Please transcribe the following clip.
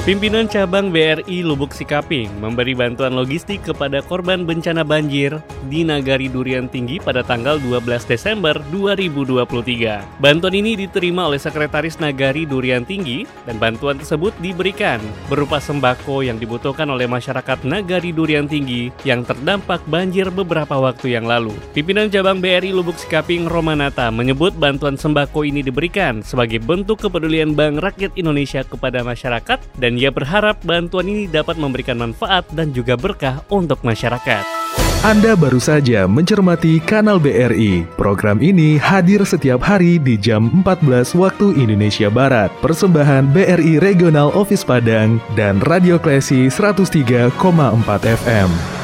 Pimpinan cabang BRI Lubuk Sikaping memberi bantuan logistik kepada korban bencana banjir di Nagari Durian Tinggi pada tanggal 12 Desember 2023. Bantuan ini diterima oleh Sekretaris Nagari Durian Tinggi dan bantuan tersebut diberikan berupa sembako yang dibutuhkan oleh masyarakat Nagari Durian Tinggi yang terdampak banjir beberapa waktu yang lalu. Pimpinan cabang BRI Lubuk Sikaping Romanata menyebut bantuan sembako ini diberikan sebagai bentuk kepedulian Bank Rakyat Indonesia kepada masyarakat dan dan ia berharap bantuan ini dapat memberikan manfaat dan juga berkah untuk masyarakat. Anda baru saja mencermati Kanal BRI. Program ini hadir setiap hari di jam 14 waktu Indonesia Barat. Persembahan BRI Regional Office Padang dan Radio Klesi 103,4 FM.